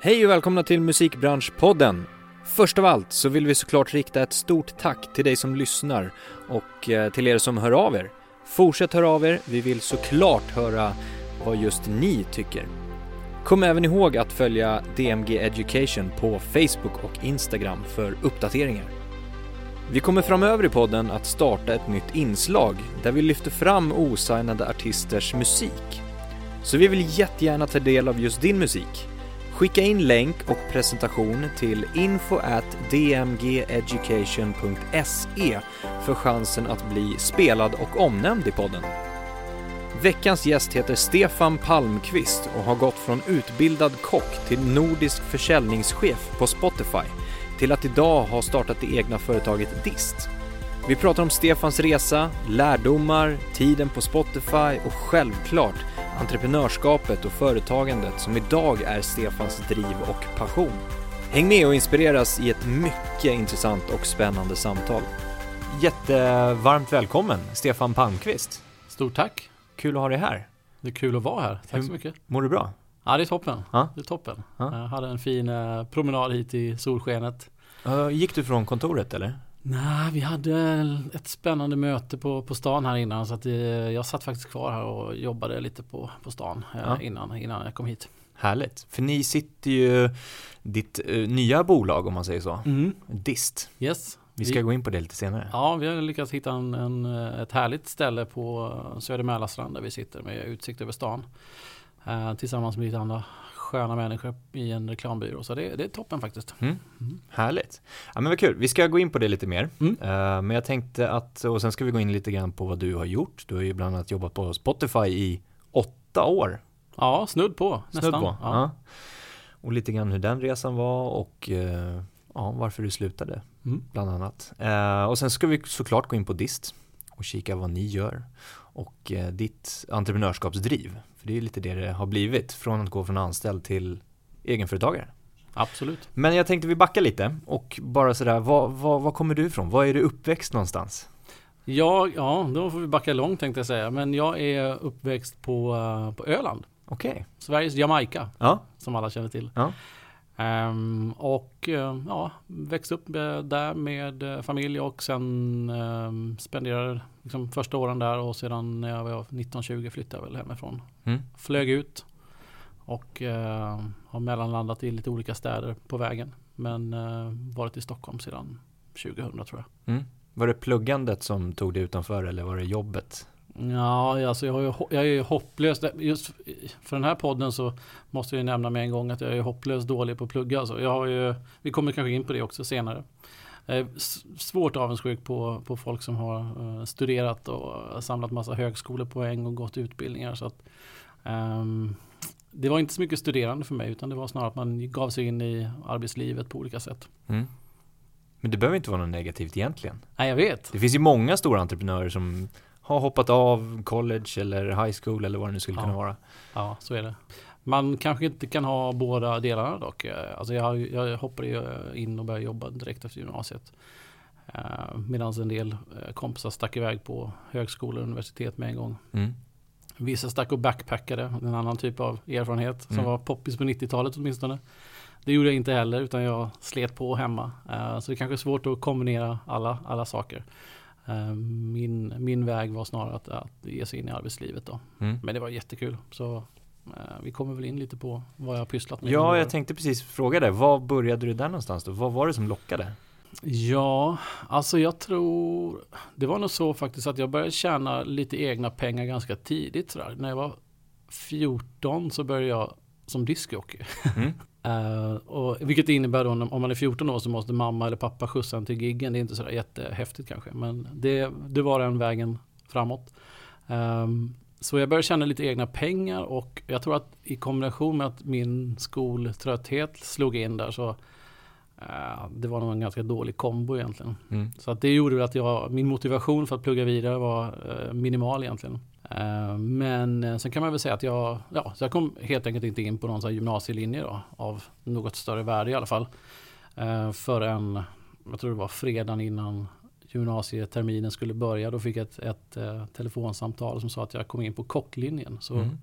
Hej och välkomna till Musikbranschpodden! Först av allt så vill vi såklart rikta ett stort tack till dig som lyssnar och eh, till er som hör av er. Fortsätt höra av er, vi vill såklart höra vad just ni tycker. Kom även ihåg att följa DMG Education på Facebook och Instagram för uppdateringar. Vi kommer framöver i podden att starta ett nytt inslag där vi lyfter fram osignade artisters musik. Så vi vill jättegärna ta del av just din musik. Skicka in länk och presentation till info at dmgeducation.se för chansen att bli spelad och omnämnd i podden. Veckans gäst heter Stefan Palmqvist och har gått från utbildad kock till nordisk försäljningschef på Spotify till att idag ha startat det egna företaget Dist. Vi pratar om Stefans resa, lärdomar, tiden på Spotify och självklart entreprenörskapet och företagandet som idag är Stefans driv och passion. Häng med och inspireras i ett mycket intressant och spännande samtal. Jättevarmt välkommen Stefan Palmqvist. Stort tack. Kul att ha dig här. Det är kul att vara här. Tack Hur- så mycket. Mår du bra? Ja, det är toppen. Ja. Det är toppen. Ja. Jag hade en fin eh, promenad hit i solskenet. Gick du från kontoret eller? Nej, vi hade ett spännande möte på, på stan här innan så att eh, jag satt faktiskt kvar här och jobbade lite på, på stan eh, Ja. innan, innan jag kom hit. Härligt. För ni sitter ju ditt eh, nya bolag om man säger så. Mm. Dist. Yes. Vi ska gå in på det lite senare. Ja, vi har lyckats hitta en, en, ett härligt ställe på Söder Mälarstrand där vi sitter med utsikt över stan. Eh, tillsammans med lite andra sköna människor i en reklambyrå. Så det, det är toppen faktiskt. Mm. Mm. Härligt. Ja men vad kul, vi ska gå in på det lite mer. Mm. Eh, men jag tänkte att, och sen ska vi gå in lite grann på vad du har gjort. Du har ju bland annat jobbat på Spotify i åtta år. Ja, snudd på. Snudd nästan. på. Ja. Ja. Och lite grann hur den resan var och eh, ja, varför du slutade Mm. bland annat. Eh, och sen ska vi såklart gå in på Dist och kika vad ni gör och ditt entreprenörskapsdriv. För det är lite det det har blivit från att gå från anställd till egenföretagare. Absolut. Men jag tänkte vi backar lite och bara sådär, var, var, var kommer du ifrån? Var är du uppväxt någonstans? Jag, ja, då får vi backa långt tänkte jag säga. Men jag är uppväxt på, eh, på Öland. Okej. Sveriges Jamaica, Ja. som alla känner till. Ja. Ehm, och eh, ja, växte upp där med eh, familj och sen um, spenderade liksom första åren där och sedan när jag var 19-20 flyttade jag väl hemifrån. Mm. Flög ut och eh, har mellanlandat i lite olika städer på vägen. Men eh, varit i Stockholm sedan 2000 tror jag. Mm. Var det pluggandet som tog dig utanför eller var det jobbet? Ja, alltså jag, har ju, jag är ju hopplös. Just för den här podden så måste jag ju nämna med en gång att jag är hopplöst dålig på att plugga. Alltså jag har ju, vi kommer kanske in på det också senare. Jag är svårt avundsjuk på, på folk som har eh, studerat och samlat massa högskolepoäng och gått utbildningar. Så att, ehm, det var inte så mycket studerande för mig utan det var snarare att man gav sig in i arbetslivet på olika sätt. Mm. Men det behöver inte vara något negativt egentligen. Nej, jag vet. Det finns ju många stora entreprenörer som har hoppat av college eller high school eller vad det nu skulle Ja. kunna vara. Ja, så är det. Man kanske inte kan ha båda delarna dock. Eh, Alltså jag, jag hoppade ju in och började jobba direkt efter gymnasiet. Medan en del eh, kompisar stack iväg på högskola och universitet med en gång. Mm. Vissa stack och backpackade, en annan typ av erfarenhet som Mm. var poppis på 90-talet åtminstone. Det gjorde jag inte heller utan jag slet på hemma. Eh, Så det kanske är svårt att kombinera alla, alla saker. Eh, Min, min väg var snarare att, att ge sig in i arbetslivet då. Mm. Men det var jättekul. Så eh, vi kommer väl in lite på vad jag har pysslat med. Ja, jag tänkte precis fråga dig, var började du där någonstans då? Vad var det som lockade? Ja, alltså jag tror det var nog så faktiskt att jag började tjäna lite egna pengar ganska tidigt. Sådär. När jag var 14 så började jag som diskjockey. Mm. Eh, och, vilket innebär då om man är 14 år så måste mamma eller pappa skjutsa en till giggen. Det är inte sådär jättehäftigt kanske. Men det, det var den vägen framåt. Ehm, så jag började tjäna lite egna pengar och jag tror att i kombination med att min skoltrötthet slog in där så eh, det var nog en ganska dålig kombo egentligen. Mm. Så att det gjorde att jag, min motivation för att plugga vidare var eh, minimal egentligen. Eh, men eh, sen kan man väl säga att jag, ja, så jag kom helt enkelt inte in på någon gymnasielinje då, av något större värde i alla fall. Eh, förrän, jag tror det var fredagen innan gymnasieterminen skulle börja. Då fick jag ett, ett telefonsamtal som sa att jag kom in på kocklinjen. Så Mm.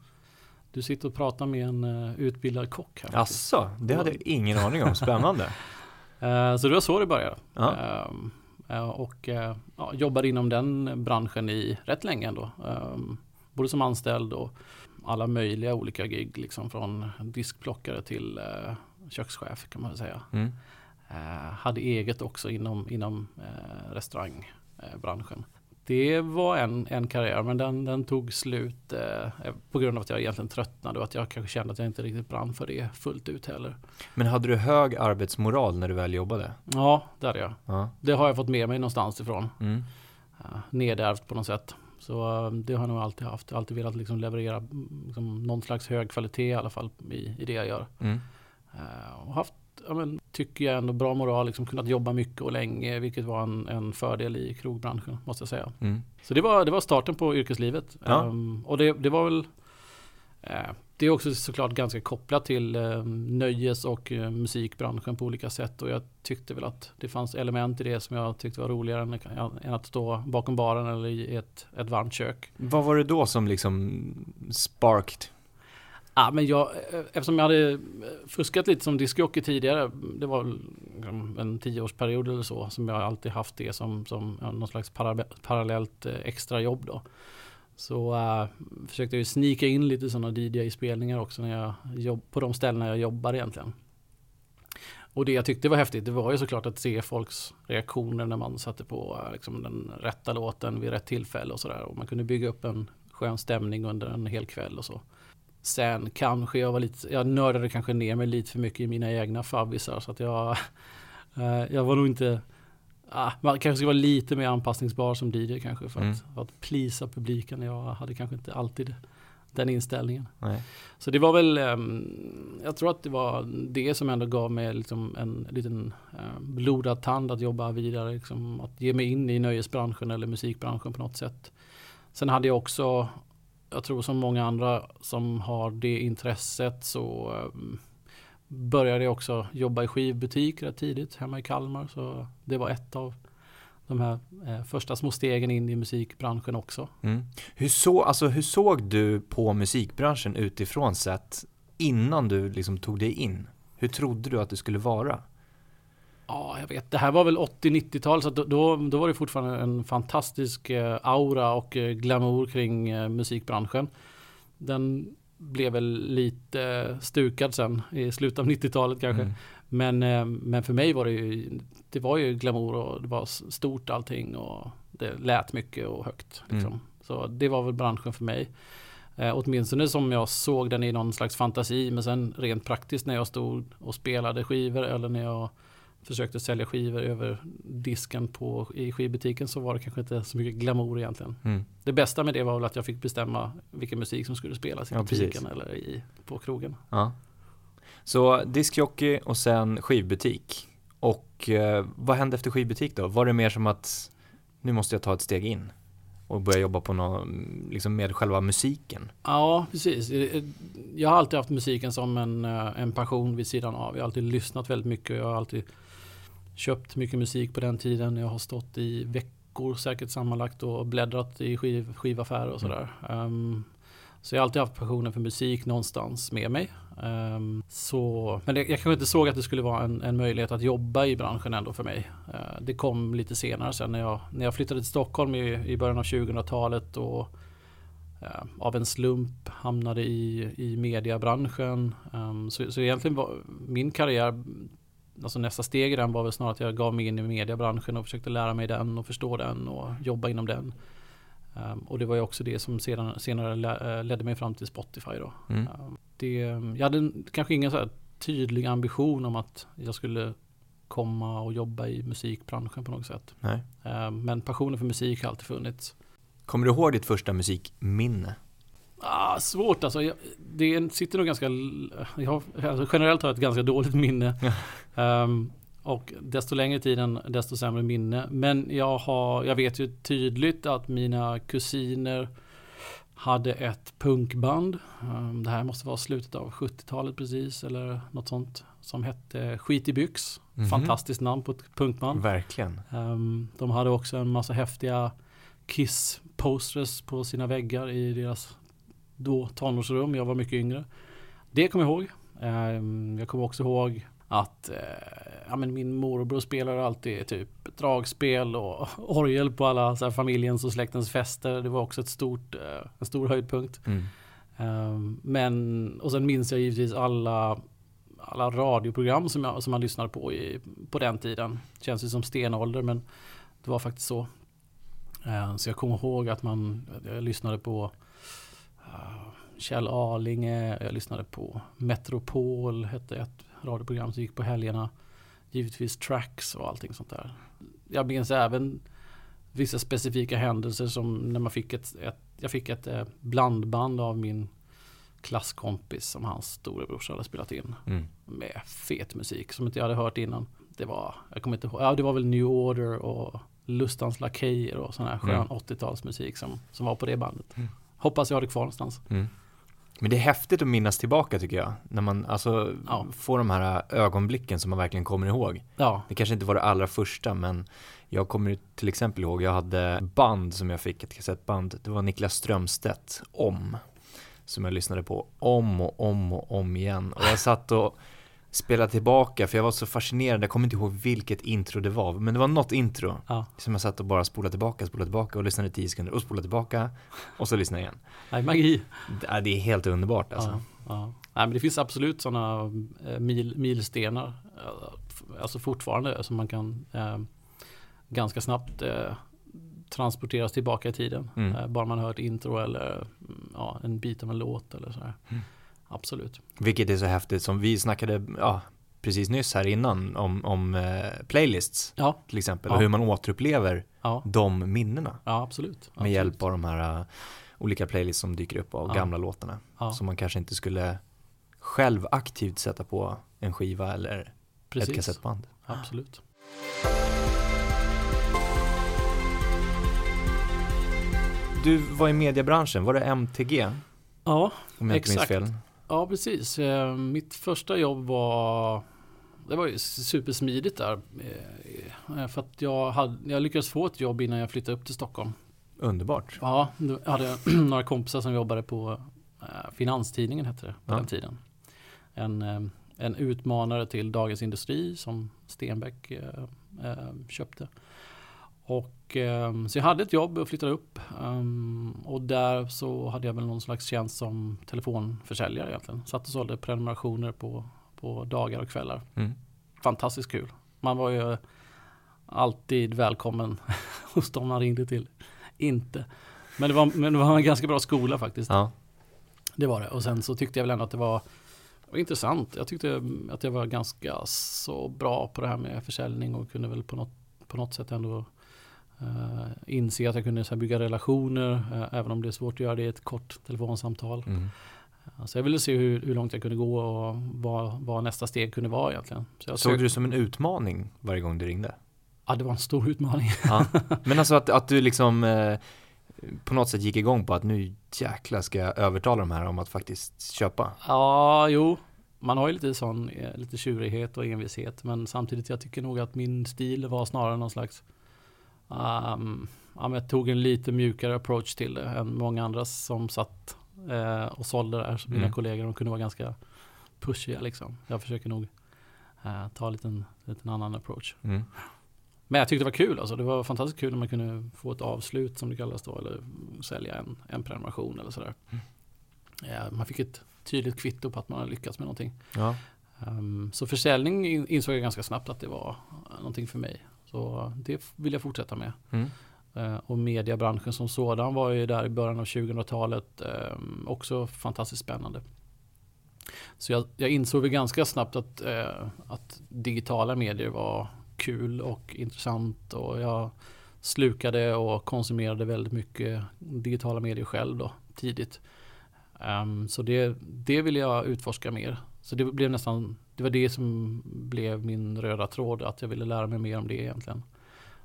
Du sitter och pratar med en utbildad kock här. Asså, det hade jag ingen aning om. Spännande. så det var så det började. Ja. Uh, och ja, jobbade inom den branschen i rätt länge ändå. Um, både som anställd och alla möjliga olika gig. Liksom från diskplockare till kökschef kan man väl säga. Mm. hade eget också inom, inom restaurangbranschen. Det var en, en karriär men den, den tog slut eh, på grund av att jag egentligen tröttnade och att jag kanske kände att jag inte riktigt brann för det fullt ut heller. Men hade du hög arbetsmoral när du väl jobbade? Ja, det hade jag. Ja. Det har jag fått med mig någonstans ifrån. Mm. Uh, nedärvt på något sätt. Så uh, det har jag nog alltid haft. Jag har alltid velat liksom leverera liksom, någon slags hög kvalitet i alla fall i, i det jag gör. Mm. Uh, och haft ja, men, tycker jag ändå bra moral, liksom kunnat jobba mycket och länge, vilket var en, en fördel i krogbranschen måste jag säga. Mm. Så det var, det var starten på yrkeslivet. Ja. Um, och det, det var väl uh, det är också såklart ganska kopplat till uh, nöjes och uh, musikbranschen på olika sätt och jag tyckte väl att det fanns element i det som jag tyckte var roligare än, än att stå bakom baren eller i ett, ett varmt kök. Vad var det då som liksom sparked Ja, men jag, eh, eftersom jag hade eh, fuskat lite som diskjockey tidigare, det var liksom en tioårsperiod eller så, som jag alltid haft det som, som någon slags parallellt eh, extrajobb då. Så uh, försökte jag snika in lite sådana DJ-spelningar också när jag jobb, på de ställena jag jobbar egentligen. Och det jag tyckte var häftigt, det var ju såklart att se folks reaktioner när man satte på liksom, den rätta låten vid rätt tillfälle och sådär. Och man kunde bygga upp en skön stämning under en hel kväll och så. Sen kanske jag var lite, jag nördade kanske ner mig lite för mycket i mina egna fabbisar så att jag, eh, jag var nog inte, ah, man kanske ska vara lite mer anpassningsbar som DJ kanske för, mm. att, för att plisa publiken. Jag hade kanske inte alltid den inställningen. Nej. Så det var väl, um, jag tror att det var det som ändå gav mig liksom en liten uh, blodad tand att jobba vidare. Liksom, att ge mig in i nöjesbranschen eller musikbranschen på något sätt. Sen hade jag också jag tror som många andra som har det intresset så um, började jag också jobba i skivbutik rätt tidigt hemma i Kalmar. Så det var ett av de här eh, första små stegen in i musikbranschen också. Mm. Hur, så, alltså, hur såg du på musikbranschen utifrån sett innan du liksom tog dig in? Hur trodde du att det skulle vara? Ja, jag vet. Det här var väl 80-90-tal så då, då, var det fortfarande en fantastisk eh, aura och eh, glamour kring eh, musikbranschen. Den blev väl lite stukad sen i slutet av 90-talet kanske. Mm. Men, men för mig var det ju, det var ju glamour och det var stort allting och det lät mycket och högt. Liksom. Mm. Så det var väl branschen för mig. Eh, åtminstone som jag såg den i någon slags fantasi men sen rent praktiskt när jag stod och spelade skivor eller när jag försökte sälja skivor över disken på, i skivbutiken så var det kanske inte så mycket glamour egentligen. Mm. Det bästa med det var väl att jag fick bestämma vilken musik som skulle spelas i ja, butiken precis. eller i, på krogen. Ja. Så diskjockey och sen skivbutik. Och eh, vad hände efter skivbutik då? Var det mer som att nu måste jag ta ett steg in? och börja jobba på något, liksom med själva musiken? Ja, precis. Jag har alltid haft musiken som en, eh, en passion vid sidan av. Jag har alltid lyssnat väldigt mycket. Jag har alltid köpt mycket musik på den tiden. Jag har stått i veckor säkert sammanlagt och bläddrat i skiv, skivaffärer och sådär. Mm. Um, så jag har alltid haft passionen för musik någonstans med mig. Um, så, men det, jag kanske inte såg att det skulle vara en, en, möjlighet att jobba i branschen ändå för mig. Uh, det kom lite senare sen när jag, när jag flyttade till Stockholm i, i början av 2000-talet och uh, av en slump hamnade i, i mediebranschen. Um, så, så egentligen var min karriär alltså nästa steg i den var väl snarare att jag gav mig in i mediebranschen och försökte lära mig den och förstå den och jobba inom den. Um, och det var ju också det som sedan, senare eh, ledde mig fram till Spotify då. Mm. Um, det, jag hade kanske ingen så tydlig ambition om att jag skulle komma och jobba i musikbranschen på något sätt. Um, men passionen för musik har alltid funnits. Kommer du ihåg ditt första musikminne? Ah, svårt alltså. Jag, det sitter nog ganska... Jag har, alltså generellt har jag ett ganska dåligt minne. um, och desto längre tiden desto sämre minne. Men jag, har, jag vet ju tydligt att mina kusiner hade ett punkband. Um, det här måste vara slutet av 70-talet precis eller något sånt. Som hette Skit i byx. Mm -hmm. Fantastiskt namn på ett punkband. Verkligen. Um, de hade också en massa häftiga Kiss-posters på sina väggar i deras då tonårsrum, jag var mycket yngre. Det kommer jag ihåg. Ehm, jag kommer också ihåg att eh, ja, men min morbror spelade alltid typ dragspel och orgel på alla så här, familjens och släktens fester. Det var också ett stort, eh, en stor höjdpunkt. Mm. Ehm, men, och sen minns jag givetvis alla, alla radioprogram som, jag, som man lyssnade på i, på den tiden. Känns ju som stenålder men det var faktiskt så. Ehm, så jag kommer ihåg att man, jag lyssnade på Kjell Arlinge, jag lyssnade på Metropol, hette ett radioprogram som gick på helgerna. Givetvis tracks och allting sånt där. Jag minns även vissa specifika händelser som när man fick ett, ett jag fick ett eh, blandband av min klasskompis som hans storebrorsa hade spelat in. Mm. Med fet musik som inte jag hade hört innan. Det var, jag kommer inte ihåg, ja det var väl New Order och Lustans Lakejer och sån här skön Mm. 80-talsmusik som, som var på det bandet. Mm. Hoppas jag har det kvar någonstans. Mm. Men det är häftigt att minnas tillbaka tycker jag. När man alltså Ja. får de här ögonblicken som man verkligen kommer ihåg. Ja, Det kanske inte var det allra första men jag kommer till exempel ihåg, jag hade band som jag fick, ett kassettband. Det var Niklas Strömstedt, Om. Som jag lyssnade på om och om och om igen. Och jag satt och spelade tillbaka för jag var så fascinerad, jag kommer inte ihåg vilket intro det var. Men det var något intro ja. som jag satt och bara spolade tillbaka, spolade tillbaka och lyssnade i 10 sekunder och spolade tillbaka och så lyssnade igen. Nej, magi. Det är- det är helt underbart alltså. Ja, ja. Nej, men det finns absolut sådana eh, mil, milstenar. eh, Alltså fortfarande som man kan eh, ganska snabbt eh, transporteras tillbaka i tiden. Mm. Eh, bara man hör ett intro eller mm, ja, en bit av en låt eller sådär. Mm. Absolut. Vilket är så häftigt som vi snackade, ja, precis nyss här innan om, om eh, playlists Ja, till exempel Ja. och hur man återupplever ja, de minnena ja absolut. med absolut. hjälp av de här uh, olika playlists som dyker upp av gamla låtarna som man kanske inte skulle själv aktivt sätta på en skiva eller ett precis. kassettband. Absolut. Du var i mediebranschen, var det MTG? Ja, Exakt. Ja, precis. Eh, Mitt första jobb var det var ju supersmidigt där. Eh, För att jag, hade, jag lyckades få ett jobb innan jag flyttade upp till Stockholm. Underbart. Ja, då hade jag några kompisar som jobbade på eh, Finanstidningen hette det på Ja. den tiden. En, eh, en utmanare till Dagens Industri som Stenbeck eh, eh, köpte. Och eh, så jag hade ett jobb och flyttade upp. Um, och där så hade jag väl någon slags tjänst som telefonförsäljare egentligen. Satt och sålde prenumerationer på, på dagar och kvällar. Mm. Fantastiskt kul. Man var ju alltid välkommen hos dem man ringde till. Inte. Men det var, men det var en ganska bra skola faktiskt. Ja. Det var det. Och sen så tyckte jag väl ändå att det var, var intressant. Jag tyckte att jag var ganska så bra på det här med försäljning och kunde väl på något, på något sätt ändå eh, inse att jag kunde så här bygga relationer eh, även om det är svårt att göra det i ett kort telefonsamtal. Mm. Så jag ville se hur, hur långt jag kunde gå och vad, vad nästa steg kunde vara egentligen. Så jag Såg sök- du det som en utmaning varje gång du ringde? Ja, det var en stor utmaning. Ja. Men alltså att, att du liksom eh, på något sätt gick igång på att nu jäklar ska jag övertala de här om att faktiskt köpa. Ja, jo. Man har ju lite sån, lite tjurighet och envishet. Men samtidigt, jag tycker nog att min stil var snarare någon slags um, ja, jag tog en lite mjukare approach till det än många andra som satt eh, och sålde där. Så mina Mm. kollegor, de kunde vara ganska pushiga liksom. Jag försöker nog eh, ta en liten, liten annan approach. Mm. Men jag tyckte det var kul alltså. Det var fantastiskt kul när man kunde få ett avslut som det kallas då. Eller sälja en, en prenumeration eller sådär. Mm. Ja, man fick ett tydligt kvitto på att man hade lyckats med någonting. Ja. Ehm, så försäljning in- insåg jag ganska snabbt att det var eh, någonting för mig. Så det vill jag fortsätta med. Mm. Eh, och mediebranschen som sådan var ju där i början av 2000-talet ehm, också fantastiskt spännande. Så jag, jag insåg väl ganska snabbt att, eh, att digitala medier var kul och intressant och jag slukade och konsumerade väldigt mycket digitala medier själv då tidigt. Ehm, så det, det vill jag utforska mer. Så det blev nästan, det var det som blev min röda tråd, att jag ville lära mig mer om det egentligen.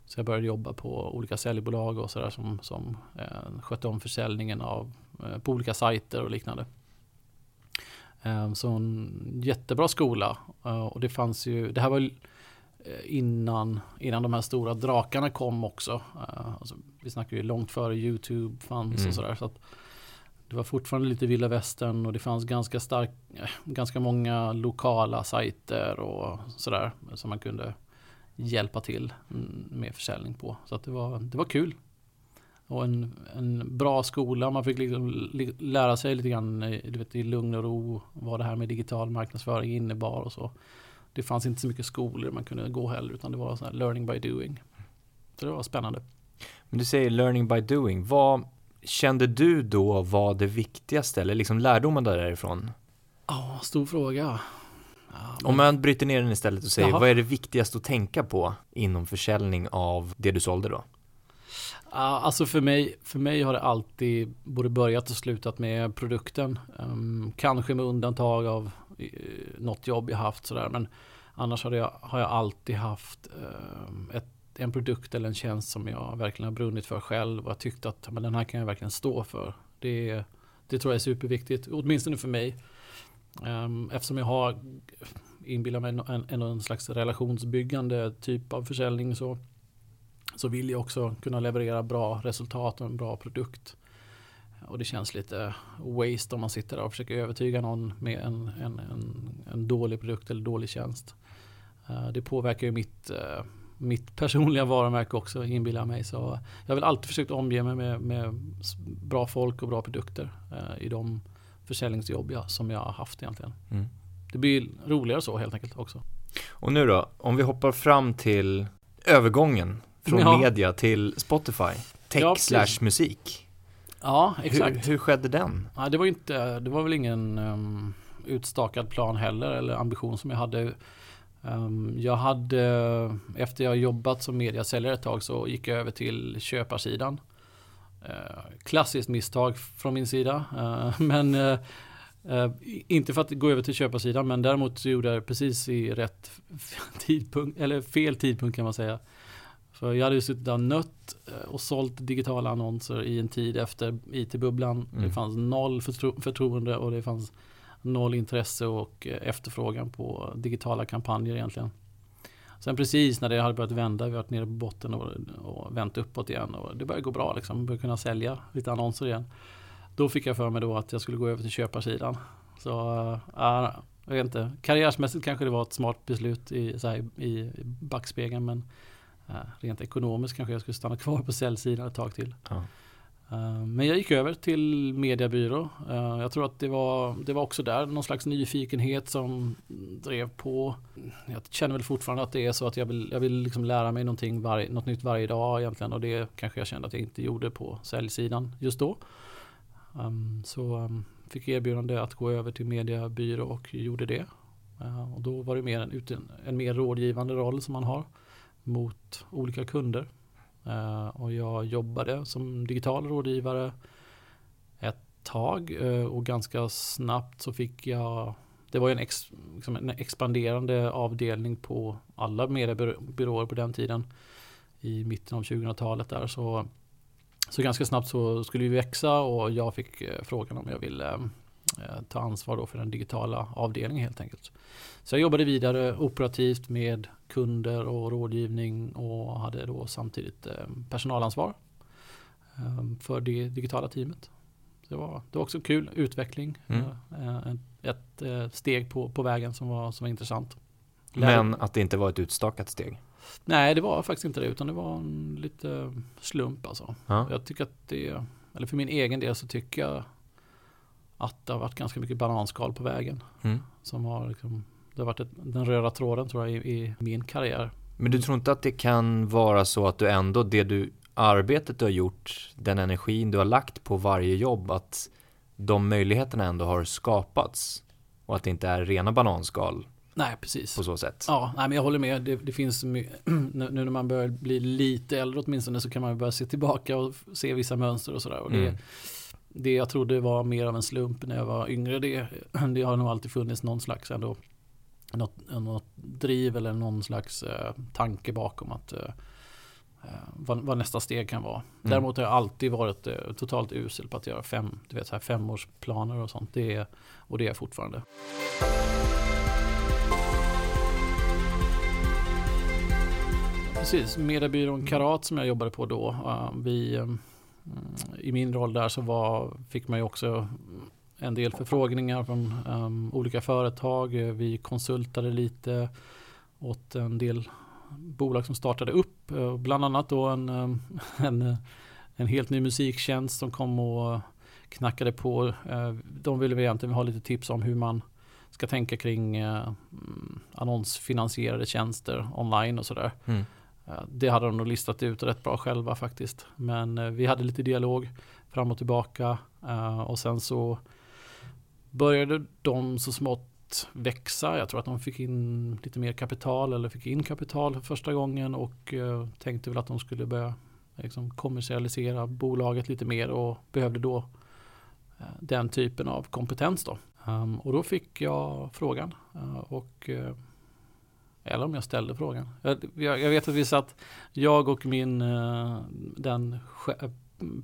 Så jag började jobba på olika säljbolag och sådär som, som eh, skötte om försäljningen av, eh, på olika sajter och liknande. Eh, så en jättebra skola. Eh, och det fanns ju, det här var eh, innan, innan de här stora drakarna kom också. Eh, alltså, vi snackar ju långt före YouTube fanns Mm. och sådär. Så att det var fortfarande lite vilda västern och det fanns ganska stark, eh, ganska många lokala sajter och sådär som man kunde hjälpa till mm, med försäljning på. Så att det, var, det var kul. Och en, en bra skola, man fick liksom lära sig lite grann eh, du vet, i lugn och ro vad det här med digital marknadsföring innebar och så. Det fanns inte så mycket skolor man kunde gå heller utan det var sån learning by doing. Så det var spännande. Men du säger learning by doing. Vad kände du då var det viktigaste eller liksom lärdomen därifrån? Ja, stor fråga. Ja. Om man bryter ner den istället och säger Jaha. vad är det viktigaste att tänka på inom försäljning av det du sålde då? Alltså för mig, för mig har det alltid både börjat och slutat med produkten. Um, kanske med undantag av uh, något jobb jag haft sådär. Men annars har jag, har jag alltid haft uh, ett, en produkt eller en tjänst som jag verkligen har brunnit för själv. Och tyckt att men den här kan jag verkligen stå för. Det, det tror jag är superviktigt, åtminstone för mig. Ehm, eftersom jag har, inbillar mig, en, en, en slags relationsbyggande typ av försäljning så så vill jag också kunna leverera bra resultat och en bra produkt. Och det känns lite waste om man sitter där och försöker övertyga någon med en, en, en, en dålig produkt eller dålig tjänst. Ehm, det påverkar ju mitt, eh, mitt personliga varumärke också, inbillar mig. Så jag har väl alltid försökt omge mig med, med bra folk och bra produkter eh, i de försäljningsjobb jag, som jag har haft egentligen. Mm. Det blir roligare så helt enkelt också. Och nu då, om vi hoppar fram till övergången från ja. media till Spotify, tech ja, slash musik. Ja, exakt. Hur, hur skedde den? Ja, det var inte, det var väl ingen um, utstakad plan heller eller ambition som jag hade. Um, jag hade, efter jag jobbat som mediasäljare ett tag så gick jag över till köparsidan. Uh, klassiskt misstag från min sida. Uh, men uh, Uh, inte för att gå över till köparsidan men däremot så gjorde jag det precis i rätt tidpunkt, eller fel tidpunkt kan man säga. För jag hade ju suttit där och nött eh, och sålt digitala annonser i en tid efter IT-bubblan. Mm. Det fanns noll förtro förtroende och det fanns noll intresse och eh, efterfrågan på digitala kampanjer egentligen. Sen precis när det hade börjat vända, vi har varit nere på botten och, och vänt uppåt igen och det började gå bra liksom. Började kunna sälja lite annonser igen. Då fick jag för mig då att jag skulle gå över till köparsidan. Så äh, jag vet inte, karriärsmässigt kanske det var ett smart beslut i, så här, i backspegeln men eh, Rent ekonomiskt kanske jag skulle stanna kvar på säljsidan ett tag till. Ja. Eh, men jag gick över till mediebyrå. Eh, jag tror att det var, det var också där någon slags nyfikenhet som drev på. Jag känner väl fortfarande att det är så att jag vill, jag vill liksom lära mig någonting varje, något nytt varje dag egentligen och det kanske jag kände att jag inte gjorde på säljsidan just då. Ehm, så ehm, fick erbjudande att gå över till mediebyrå och gjorde det. Eh, och då var det mer en, en mer rådgivande roll som man har mot olika kunder. Eh, och jag jobbade som digital rådgivare ett tag eh, och ganska snabbt så fick jag det var en, ex, liksom en expanderande avdelning på alla mediebyråer på den tiden i mitten av 2000-talet där. Så så ganska snabbt så skulle vi växa och jag fick eh, frågan om jag ville ta ansvar då för den digitala avdelningen helt enkelt. Så jag jobbade vidare operativt med kunder och rådgivning och hade då samtidigt eh, personalansvar eh, för det digitala teamet. det var, det var också kul utveckling. Mm. Eh, ett steg på, på vägen som var, som var intressant. Men att det inte var ett utstakat steg? Nej, det var faktiskt inte det utan det var en lite slump alltså. Ja. Jag tycker att det, eller för min egen del så tycker jag att det har varit ganska mycket bananskal på vägen. Mm. Som har liksom det har varit ett, den röda tråden tror jag i, i, min karriär. Men du tror inte att det kan vara så att du ändå, det du, arbetet du har gjort, den energin du har lagt på varje jobb, att de möjligheterna ändå har skapats och att det inte är rena bananskal Nej, precis. På så sätt. Ja, nej, men jag håller med. Det, det finns nu när man börjar bli lite äldre åtminstone så kan man börja se tillbaka och se vissa mönster och sådär. mm. det, det jag trodde var mer av en slump när jag var yngre, det, det har nog alltid funnits någon slags ändå något, något driv eller någon slags eh, tanke bakom att eh, eh, vad, vad, nästa steg kan vara. Mm. Däremot har jag alltid varit eh, totalt usel på att göra fem, du vet, så här femårsplaner och sånt. Det är, och det är jag fortfarande. Precis, mediebyrån Karat som jag jobbade på då. Uh, vi, mm, Mm. i min roll där så var, fick man ju också en del förfrågningar från um, olika företag. Vi konsultade lite åt en del bolag som startade upp. Eh, bland annat då en, ehm, en, en helt ny musiktjänst som kom och knackade på. Eh, de ville vi egentligen ha lite tips om hur man ska tänka kring eh, mm, annonsfinansierade tjänster online och sådär. Mm. Eh, det hade de nog listat ut rätt bra själva faktiskt. Men eh, vi hade lite dialog fram och tillbaka eh, och sen så började de så smått växa. Jag tror att de fick in lite mer kapital eller fick in kapital för första gången och tänkte väl att de skulle börja liksom, kommersialisera bolaget lite mer och behövde då den typen av kompetens då. Ehm, och då fick jag frågan och eller om jag ställde frågan. Jag, jag, vet att vi satt, jag och min, den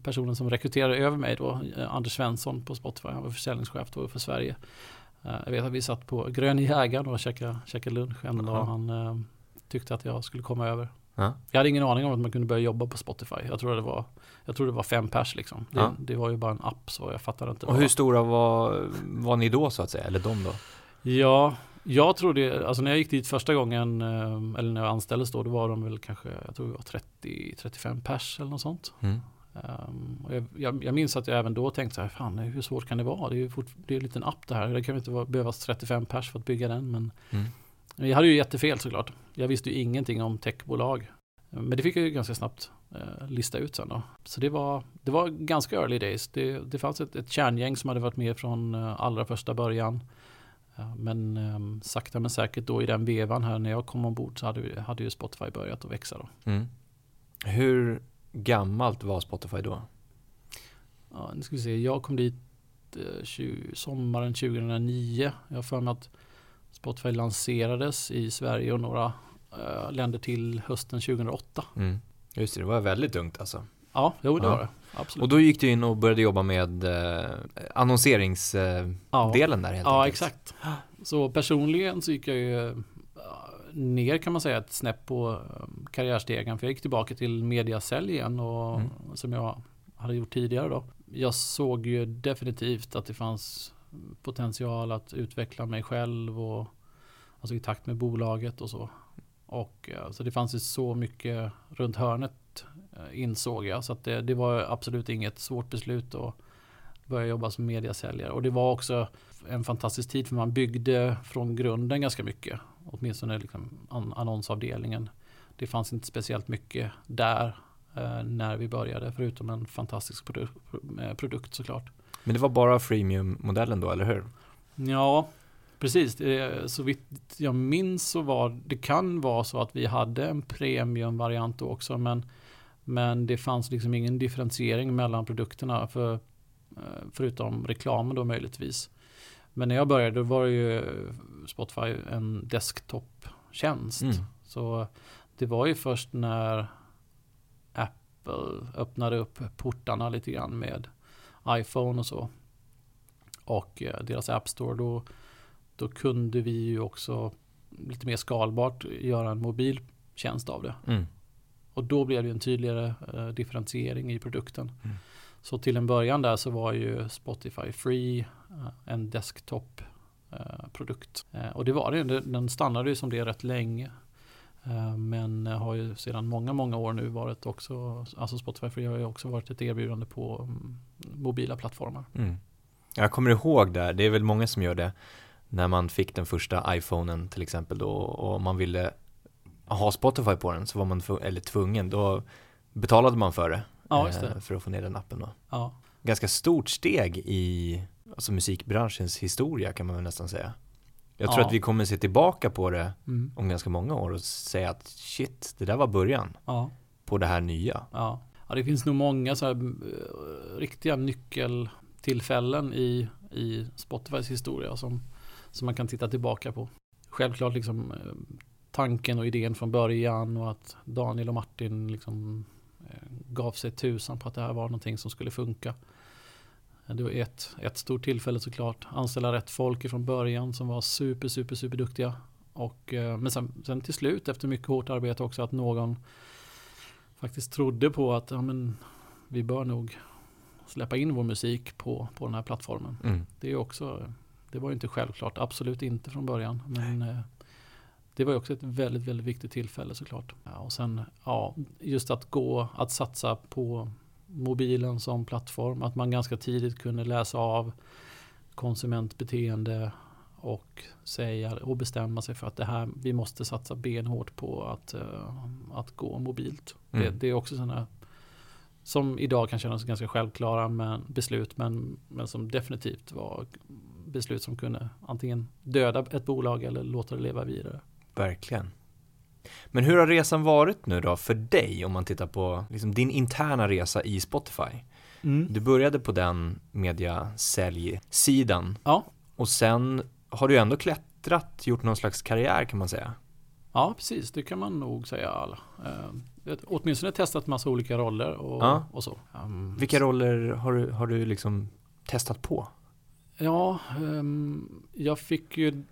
personen som rekryterade över mig då, eh, Anders Svensson på Spotify, han var försäljningschef då för Sverige. Eh, jag vet att vi satt på Grön Jägaren och käkade, käkade lunch en dag. Han uh, tyckte att jag skulle komma över. Ja. Jag hade ingen aning om att man kunde börja jobba på Spotify. Jag tror det var, jag tror det var fem pers liksom. Det, ja. det var ju bara en app så jag fattade inte. Och hur stora var, var ni då så att säga? Eller de då? Ja, jag tror det, alltså när jag gick dit första gången, eller när jag anställdes då, då var de väl kanske, jag tror det var 30-35 pers eller något sånt. Mm. Um, jag, jag, jag, minns att jag även då tänkte så här, fan hur svårt kan det vara? Det är ju fort, det är en liten app det här. Det kan ju inte vara, behövas 35 pers för att bygga den. Men mm. jag hade ju jättefel såklart. Jag visste ju ingenting om techbolag. Men det fick jag ju ganska snabbt eh, lista ut sen då. Så det var, det var ganska early days. Det, det fanns ett, ett kärngäng som hade varit med från eh, allra första början. Eh, men eh, sakta men säkert då i den vevan här när jag kom ombord så hade, hade ju Spotify börjat att växa då. Mm. Hur gammalt var Spotify då? Ja, nu ska vi se. Jag kom dit eh, 20, sommaren 2009. Jag har för mig att Spotify lanserades i Sverige och några eh, länder till hösten 2008. Mm. Just det, det var väldigt ungt alltså. Ja, jo, det ja. var det. Absolut. Och då gick du in och började jobba med eh, annonseringsdelen ja. där helt ja, enkelt. Ja, exakt. Så personligen så gick jag ju ner kan man säga ett snäpp på um, karriärstegen. För jag gick tillbaka till mediasälj igen och, mm. som jag hade gjort tidigare då. Jag såg ju definitivt att det fanns potential att utveckla mig själv och alltså i takt med bolaget och så. Och eh, så det fanns ju så mycket runt hörnet eh, insåg jag. Så att det, det var absolut inget svårt beslut att börja jobba som mediasäljare. Och det var också en fantastisk tid för man byggde från grunden ganska mycket åtminstone liksom annonsavdelningen. Det fanns inte speciellt mycket där eh, när vi började förutom en fantastisk produ eh, produkt såklart. Men det var bara freemium-modellen då, eller hur? Ja, precis. Så vitt jag minns så var det kan vara så att vi hade en premium-variant också men, men det fanns liksom ingen differentiering mellan produkterna för, eh, förutom reklamen då möjligtvis. Men när jag började var det ju Spotify en desktop-tjänst. Mm. Så det var ju först när Apple öppnade upp portarna lite grann med iPhone och så. Och eh, deras App Store då, då kunde vi ju också lite mer skalbart göra en mobil tjänst av det. Mm. Och då blev det en tydligare uh, differentiering i produkten. Mm. Så till en början där så var ju Spotify Free uh, en desktop Eh. Eh, och det var det, den stannade ju som det rätt länge. Eh, men har ju sedan många, många år nu varit också, alltså Spotify Free har ju också varit ett erbjudande på mm, mobila plattformar. Mm. Jag kommer ihåg där, det är väl många som gör det, när man fick den första iPhonen till exempel då och man ville ha Spotify på den så var man eller tvungen, då betalade man för det. Ja, det. För att få ner den appen då. Ja. Ganska stort steg i alltså musikbranschens historia kan man väl nästan säga. Jag tror ja. att vi kommer se tillbaka på det mm. om ganska många år och säga att shit, det där var början ja. på det här nya. Ja. ja, det finns nog många så här, uh, riktiga nyckeltillfällen i, i Spotifys historia som, som man kan titta tillbaka på. Självklart liksom uh, tanken och idén från början och att Daniel och Martin liksom uh, gav sig tusan på att det här var någonting som skulle funka. Det var ett, ett stort tillfälle såklart. Anställa rätt folk från början som var super, super, super duktiga. Och, eh, men sen, sen till slut efter mycket hårt arbete också att någon faktiskt trodde på att ja, men, vi bör nog släppa in vår musik på, på den här plattformen. Mm. Det är också, det var ju inte självklart, absolut inte från början. Men eh, det var ju också ett väldigt, väldigt viktigt tillfälle såklart. Ja, och sen, ja, just att gå, att satsa på mobilen som plattform, att man ganska tidigt kunde läsa av konsumentbeteende och säga och bestämma sig för att det här, vi måste satsa benhårt på att, uh, att gå mobilt. Mm. Det, det, är också sådana som idag kan kännas ganska självklara men, beslut men, men som definitivt var beslut som kunde antingen döda ett bolag eller låta det leva vidare. Verkligen. Men hur har resan varit nu då för dig om man tittar på liksom din interna resa i Spotify? Mm. Du började på den media-säljsidan ja. och sen har du ändå klättrat, gjort någon slags karriär kan man säga. Ja, precis. Det kan man nog säga. Eh, åtminstone testat massa olika roller och, ja. och så. Um, Vilka roller har du, har du liksom testat på? Ja, um, jag fick ju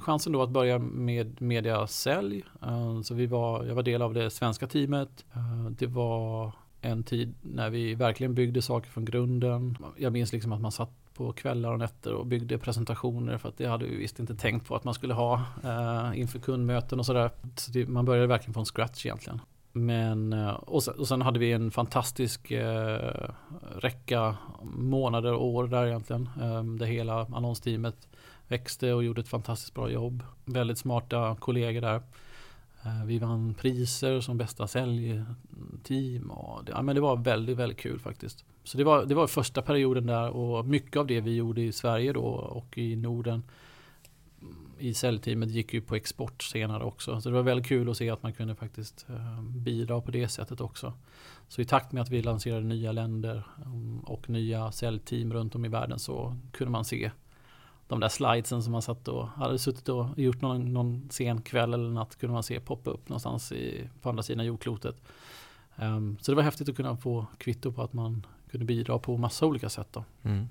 chansen då att börja med mediasälj. Eh, så vi var, jag var del av det svenska teamet. Eh, det var en tid när vi verkligen byggde saker från grunden. Jag minns liksom att man satt på kvällar och nätter och byggde presentationer för att det hade vi visst inte tänkt på att man skulle ha eh, inför kundmöten och sådär. Så det, man började verkligen från scratch egentligen. Men, och sen, och sen, hade vi en fantastisk eh, räcka månader och år där egentligen. Eh, det hela annonsteamet växte och gjorde ett fantastiskt bra jobb. Väldigt smarta kollegor där. Eh, vi vann priser som bästa säljteam och det, ja, men det var väldigt, väldigt kul faktiskt. Så det var, det var första perioden där och mycket av det vi gjorde i Sverige då och i Norden mm, i säljteamet gick ju på export senare också. Så det var väldigt kul att se att man kunde faktiskt eh, bidra på det sättet också. Så i takt med att vi lanserade nya länder mm, och nya säljteam runt om i världen så kunde man se de där slidesen som man satt och hade suttit och gjort någon, någon sen kväll eller natt kunde man se poppa upp någonstans i, på andra sidan jordklotet. Um, så det var häftigt att kunna få kvitto på att man kunde bidra på massa olika sätt. Mm.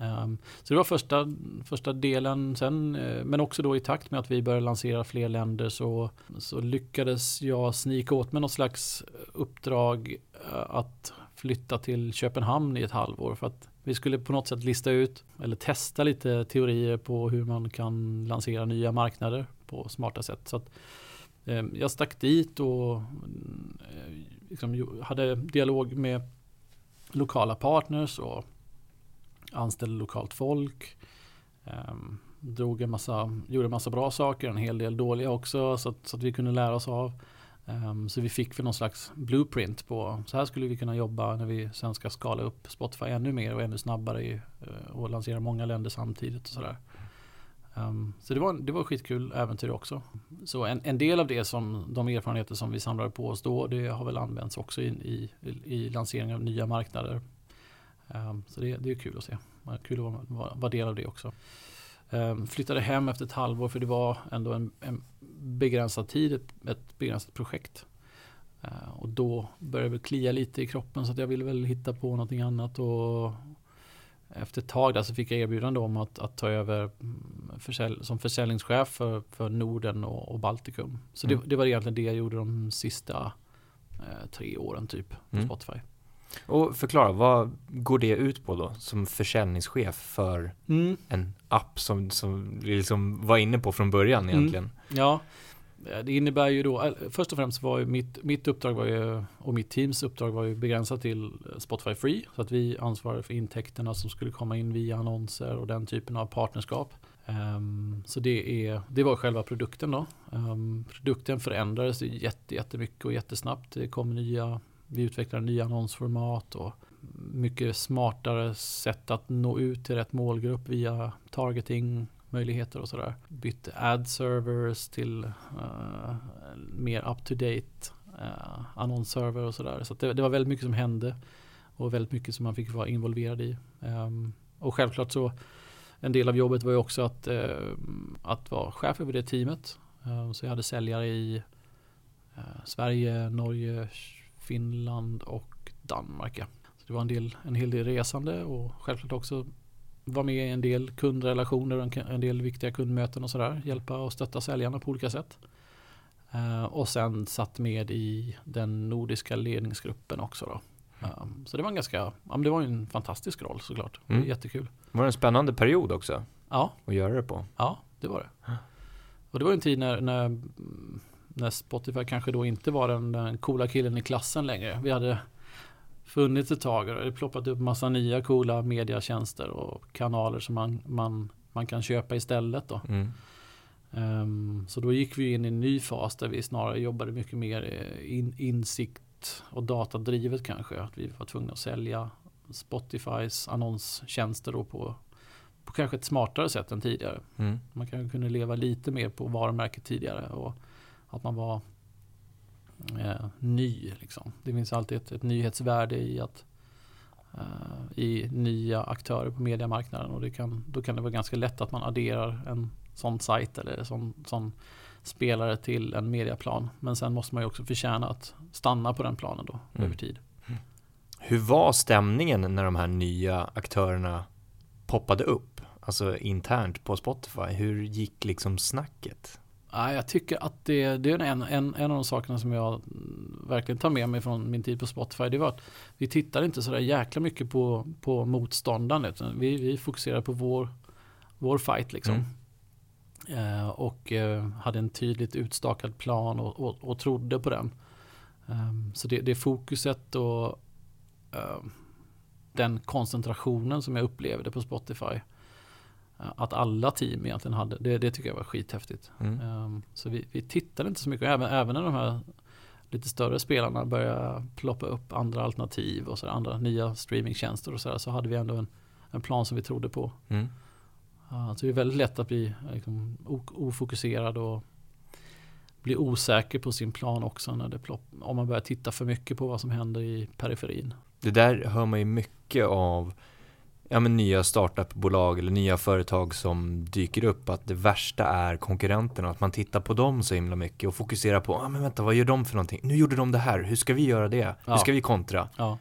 Um, så det var första, första delen. Sen, uh, men också då i takt med att vi började lansera fler länder så, så lyckades jag snika åt mig något slags uppdrag uh, att flytta till Köpenhamn i ett halvår. För att vi skulle på något sätt lista ut eller testa lite teorier på hur man kan lansera nya marknader på smarta sätt. Så att, eh, jag stack dit och eh, liksom, hade dialog med lokala partners och anställde lokalt folk. Eh, drog en massa, gjorde en massa bra saker, en hel del dåliga också så att, så att vi kunde lära oss av. Um, så vi fick väl någon slags blueprint på så här skulle vi kunna jobba när vi sen ska skala upp Spotify ännu mer och ännu snabbare i, uh, och lansera många länder samtidigt och sådär. Um, så det var, det var skitkul äventyr också. Så en, en, del av det som de erfarenheter som vi samlade på oss då det har väl använts också i, i, i lansering av nya marknader. Um, så det, det är kul att se. Kul att vara, vara del av det också. Um, flyttade hem efter ett halvår för det var ändå en, en begränsad tid, ett, ett begränsat projekt. Uh, och då började det klia lite i kroppen så att jag ville väl hitta på någonting annat. Och efter ett tag där så fick jag erbjudande om att, att ta över mm, försälj, som försäljningschef för, för Norden och, och Baltikum. Så mm. det, det, var egentligen det jag gjorde de sista eh, tre åren typ på mm. Spotify. Och förklara, vad går det ut på då som försäljningschef för mm. en app som, som vi liksom var inne på från början mm. egentligen? Mm. Ja, det innebär ju då, först och främst var ju mitt, mitt uppdrag var ju, och mitt teams uppdrag var ju begränsat till Spotify Free. Så att vi ansvarade för intäkterna som skulle komma in via annonser och den typen av partnerskap. Um, så det, är, det var själva produkten då. Um, produkten förändrades jätte, jättemycket och jättesnabbt. Det kom nya vi utvecklar nya annonsformat och mycket smartare sätt att nå ut till rätt målgrupp via targeting möjligheter och sådär. Bytte ad servers till uh, mer up to date uh, eh, annonsserver och sådär. Så, så det, det, var väldigt mycket som hände och väldigt mycket som man fick vara involverad i. Um, och självklart så en del av jobbet var ju också att, uh, att vara chef över det teamet. Ehm, så jag hade säljare i Sverige, Norge, Finland och Danmark. Ja. Så det var en, del, en hel del resande och självklart också vara med i en del kundrelationer och en del viktiga kundmöten och sådär. Hjälpa och stötta säljarna på olika sätt. Uh, och sen satt med i den nordiska ledningsgruppen också. Då. Um, så det var en ganska, ja, men det var en fantastisk roll såklart. Mm. Jättekul. Var det en spännande period också? Ja. Att göra det på? Ja, det var det. Och det var en tid när, när, när Spotify kanske då inte var den, den coola killen i klassen längre. Vi hade funnits ett tag och det ploppat upp massa nya coola mediatjänster och kanaler som man, man, man kan köpa istället. Då. Mm. Um, så då gick vi in i en ny fas där vi snarare jobbade mycket mer in, insikt och datadrivet kanske. Att vi var tvungna att sälja Spotifys annonstjänster då på, på kanske ett smartare sätt än tidigare. Mm. Man kanske kunde leva lite mer på varumärket tidigare och att man var eh, ny. Liksom. Det finns alltid ett, ett nyhetsvärde i att eh, i nya aktörer på mediemarknaden och det kan, då kan det vara ganska lätt att man adderar en sån sajt eller sån, sån spelare till en mediaplan. Men sen måste man ju också förtjäna att stanna på den planen då mm. över tid. Hur var stämningen när de här nya aktörerna poppade upp? Alltså internt på Spotify. Hur gick liksom snacket? Ja, jag tycker att det, det är en, en, en av de sakerna som jag verkligen tar med mig från min tid på Spotify. Det var att vi tittar inte så där jäkla mycket på, på motståndaren. Vi, vi fokuserar på vår, vår fight liksom. Mm. Eh, och eh, hade en tydligt utstakad plan och, och, och trodde på den. Um, så det, det fokuset och uh, den koncentrationen som jag upplevde på Spotify. Att alla team egentligen hade, det, det tycker jag var skithäftigt. Mm. Um, så vi, vi tittade inte så mycket, även, även när de här lite större spelarna började ploppa upp andra alternativ och så andra nya streamingtjänster och så där, så hade vi ändå en, en plan som vi trodde på. Mm. Uh, så det är väldigt lätt att bli liksom, ofokuserad och bli osäker på sin plan också när det plopp, om man börjar titta för mycket på vad som händer i periferin. Det där hör man ju mycket av ja, men nya startupbolag eller nya företag som dyker upp att det värsta är konkurrenterna att man tittar på dem så himla mycket och fokuserar på, ah, men vänta vad gör de för någonting? Nu gjorde de det här, hur ska vi göra det? Ja. Hur ska vi kontra? Ja.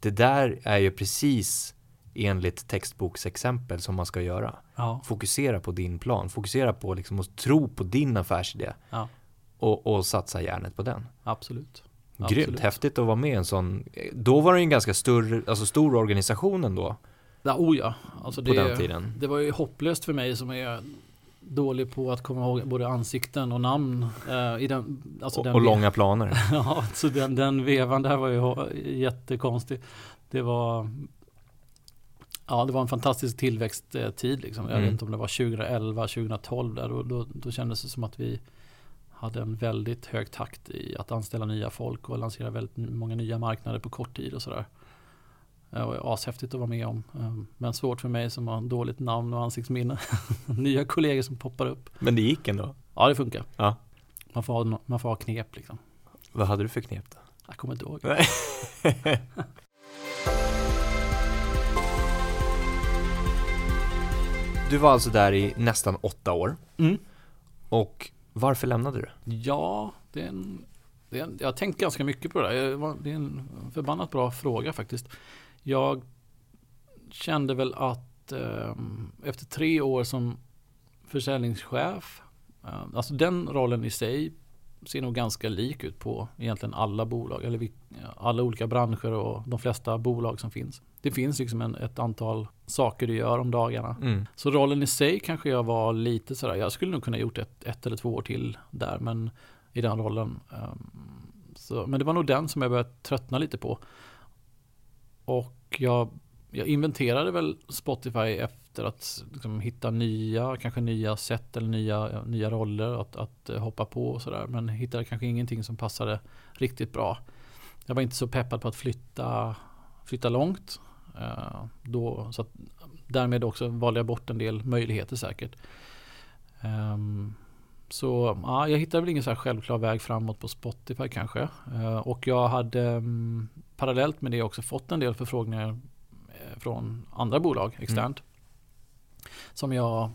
Det där är ju precis enligt textboksexempel som man ska göra. Ja. Fokusera på din plan, fokusera på liksom att tro på din affärsidé. Och, och satsa järnet på den. Absolut. Grymt, Absolut. häftigt att vara med i en sån. Då var det en ganska stor, alltså stor organisation ändå. Ja, oh ja. Alltså på det, den tiden. Det var ju hopplöst för mig som är dålig på att komma ihåg både ansikten och namn. Eh, i den, alltså och, den och långa planer. ja, så den, den vevan där var ju jättekonstig. Det var Ja, det var en fantastisk tillväxttid. Liksom. Jag mm. vet inte om det var 2011, 2012 där. Då, då, då kändes det som att vi hade en väldigt hög takt i att anställa nya folk och lansera väldigt många nya marknader på kort tid och sådär. Det var ashäftigt att vara med om. Ehm, men svårt för mig som har dåligt namn och ansiktsminne. nya kollegor som poppar upp. Men det gick ändå? Ja, det funkar. Ja. Man, får ha, man får ha knep liksom. Vad hade du för knep då? Jag kommer inte ihåg. du var alltså där i nästan åtta år. Mm. Och varför lämnade du? Ja, det är en, det är en, jag har tänkt ganska mycket på det där. Det är en förbannat bra fråga faktiskt. Jag kände väl att eh, efter tre år som försäljningschef, eh, alltså den rollen i sig ser nog ganska lik ut på egentligen alla bolag, eller alla olika branscher och de flesta bolag som finns. Det finns liksom en, ett antal saker du gör om dagarna. Mm. Så rollen i sig kanske jag var lite sådär, jag skulle nog kunna gjort ett, ett eller två år till där, men i den rollen. Um, så, men det var nog den som jag började tröttna lite på. Och jag, jag inventerade väl Spotify efter att liksom, hitta nya, kanske nya sätt eller nya, nya roller att, att eh, hoppa på och sådär. Men hittade kanske ingenting som passade riktigt bra. Jag var inte så peppad på att flytta, flytta långt. Uh, då, så att, därmed också valde jag bort en del möjligheter säkert. Um, så ja, jag hittade väl ingen så här självklar väg framåt på Spotify kanske. Uh, och jag hade um, parallellt med det också fått en del förfrågningar uh, från andra bolag externt. Mm. Som jag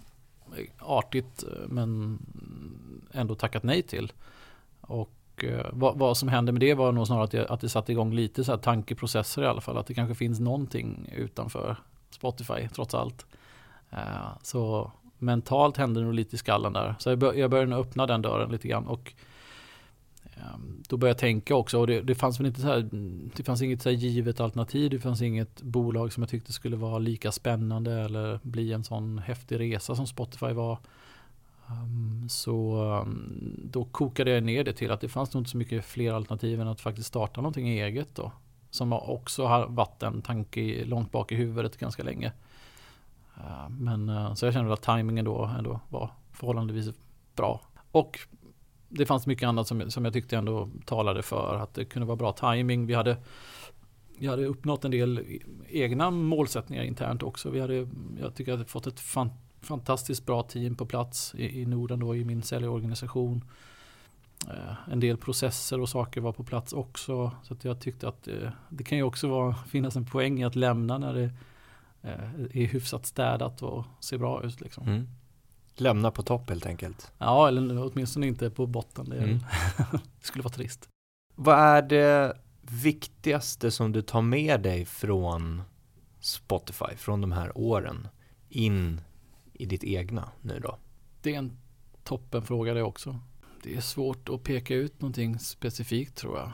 artigt men ändå tackat nej till. Och eh, vad, vad, som hände med det var nog snarare att det, att det satte igång lite så här tankeprocesser i alla fall. Att det kanske finns någonting utanför Spotify trots allt. Eh, så mentalt hände det nog lite i skallen där. Så jag, bör, jag började öppna den dörren lite grann. Och Ehm, då började jag tänka också och det, det fanns väl inte så här, det fanns inget så här givet alternativ. Det fanns inget bolag som jag tyckte skulle vara lika spännande eller bli en sån häftig resa som Spotify var. Ehm, så ehm, då kokade jag ner det till att det fanns nog inte så mycket fler alternativ än att faktiskt starta någonting eget då. Som också har varit en tanke långt bak i huvudet ganska länge. Men eh, så jag kände att tajmingen då ändå var förhållandevis bra. Och det fanns mycket annat som, som jag tyckte ändå talade för att det kunde vara bra timing. Vi hade, vi hade uppnått en del egna målsättningar internt också. Vi hade, jag tycker att vi fått ett fan, fantastiskt bra team på plats i, i Norden då i min säljorganisation. Eh, en del processer och saker var på plats också. Så att jag tyckte att eh, det kan ju också vara, finnas en poäng i att lämna när det eh, är hyfsat städat och ser bra ut. Liksom. Mm. Lämna på topp helt enkelt. Ja, eller åtminstone inte på botten. Det, mm. det skulle vara trist. Vad är det viktigaste som du tar med dig från Spotify, från de här åren, in i ditt egna nu då? Det är en toppenfråga det också. Det är svårt att peka ut någonting specifikt tror jag.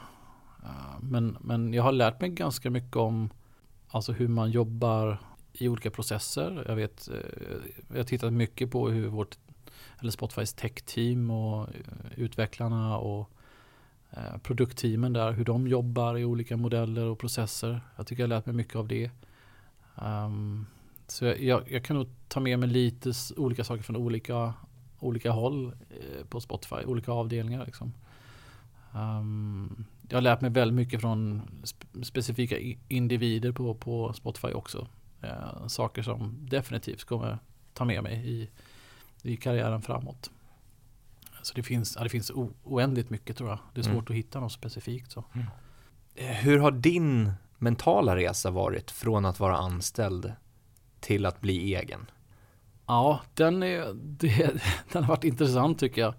Men, men jag har lärt mig ganska mycket om alltså hur man jobbar i olika processer. Jag vet, eh, jag har tittat mycket på hur vårt, eller Spotifys tech-team och eh, utvecklarna och eh, produktteamen där, hur de jobbar i olika modeller och processer. Jag tycker jag har lärt mig mycket av det. Um, så jag, jag, kan nog ta med mig lite olika saker från olika, olika håll på Spotify, olika avdelningar. Liksom. Um, jag har lärt mig väldigt mycket från specifika individer på, på Spotify också. Eh, saker som definitivt kommer ta med mig i, i karriären framåt. Så det finns, ja, det finns oändligt mycket tror jag. Det är svårt mm. att hitta något specifikt. Så. Mm. Eh, hur har din mentala resa varit från att vara anställd till att bli egen? Ja, den, är, det, den har varit intressant tycker jag.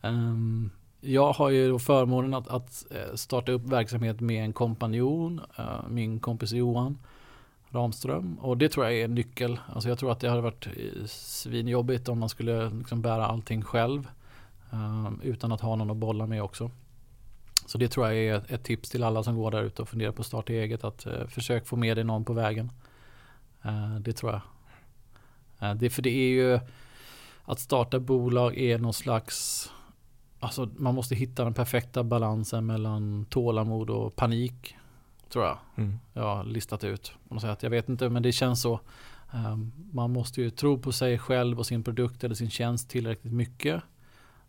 Um, jag har ju förmånen att, att, eh, starta upp verksamhet med en kompanjon, uh, min kompis Johan. Ramström. Och det tror jag är en nyckel. Alltså jag tror att det hade varit eh, svinjobbigt om man skulle liksom bära allting själv. Ehm, utan att ha någon att bolla med också. Så det tror jag är ett tips till alla som går där ute och funderar på att starta eget. Att eh, försök få med dig någon på vägen. Eh, det tror jag. Det, för det är ju att starta bolag är någon slags Alltså man måste hitta den perfekta balansen mellan tålamod och panik. Tror jag. Mm. Jag har listat ut. På något sätt. Jag vet inte men det känns så. Um, man måste ju tro på sig själv och sin produkt eller sin tjänst tillräckligt mycket.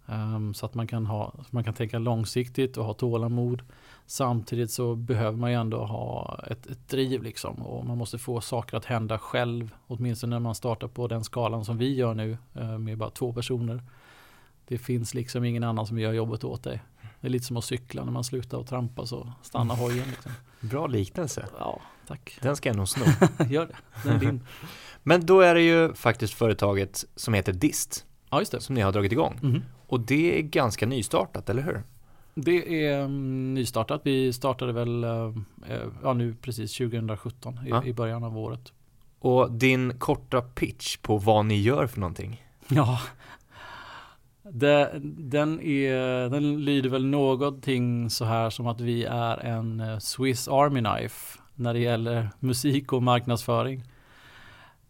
Um, så att man kan, ha, man kan tänka långsiktigt och ha tålamod. Samtidigt så behöver man ju ändå ha ett, ett driv liksom. Och man måste få saker att hända själv. Åtminstone när man startar på den skalan som vi gör nu. Uh, med bara två personer. Det finns liksom ingen annan som gör jobbet åt dig. Det är lite som att cykla när man slutar att trampa så stannar hojen. Liksom. Bra liknelse. Ja, tack. Den ska jag nog sno. Gör det, den är din. Men då är det ju faktiskt företaget som heter Dist. Ja, just det. Som ni har dragit igång. Mm. Och det är ganska nystartat, eller hur? Det är um, nystartat. Vi startade väl uh, ja, nu precis 2017 i, ja. i början av året. Och din korta pitch på vad ni gör för någonting? Ja, det, den, är, den lyder väl någonting så här som att vi är en eh, Swiss Army Knife när det gäller musik och marknadsföring.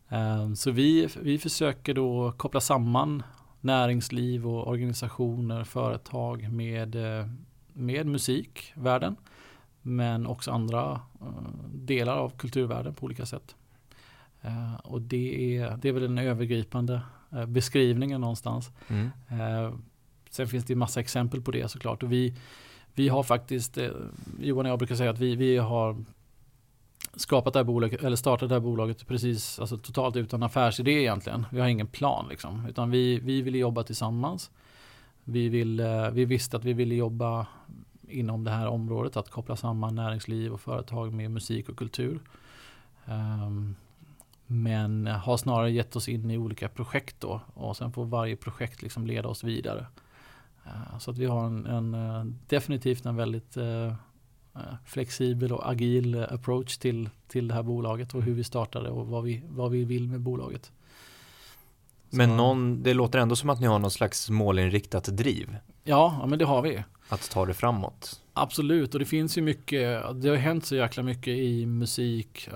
Ehm, så vi, vi försöker då koppla samman näringsliv och organisationer, företag med, eh, med musikvärlden. Men också andra eh, delar av kulturvärlden på olika sätt. Ehm, och det är, det är väl den övergripande beskrivningen någonstans. Mm. Eh, sen finns det massa exempel på det såklart. Och vi, vi har faktiskt, eh, Johan och jag brukar säga att vi, vi har skapat det här bolaget, eller startat det här bolaget precis, alltså totalt utan affärsidé egentligen. Vi har ingen plan liksom, utan vi, vi ville jobba tillsammans. Vi, vill, vi visste att vi ville jobba inom det här området, att koppla samman näringsliv och företag med musik och kultur. Um, men har snarare gett oss in i olika projekt då och sen får varje projekt liksom leda oss vidare. Eh, så att vi har en, en eh, definitivt en väldigt uh, flexibel och agil approach till, till det här bolaget och hur vi startade och vad vi, vad vi vill med bolaget. Men någon, det låter ändå som att ni har någon slags målinriktat driv. Ja, ja men det har vi. att ta det framåt? Absolut, och det finns ju mycket, det har hänt så jäkla mycket i musik,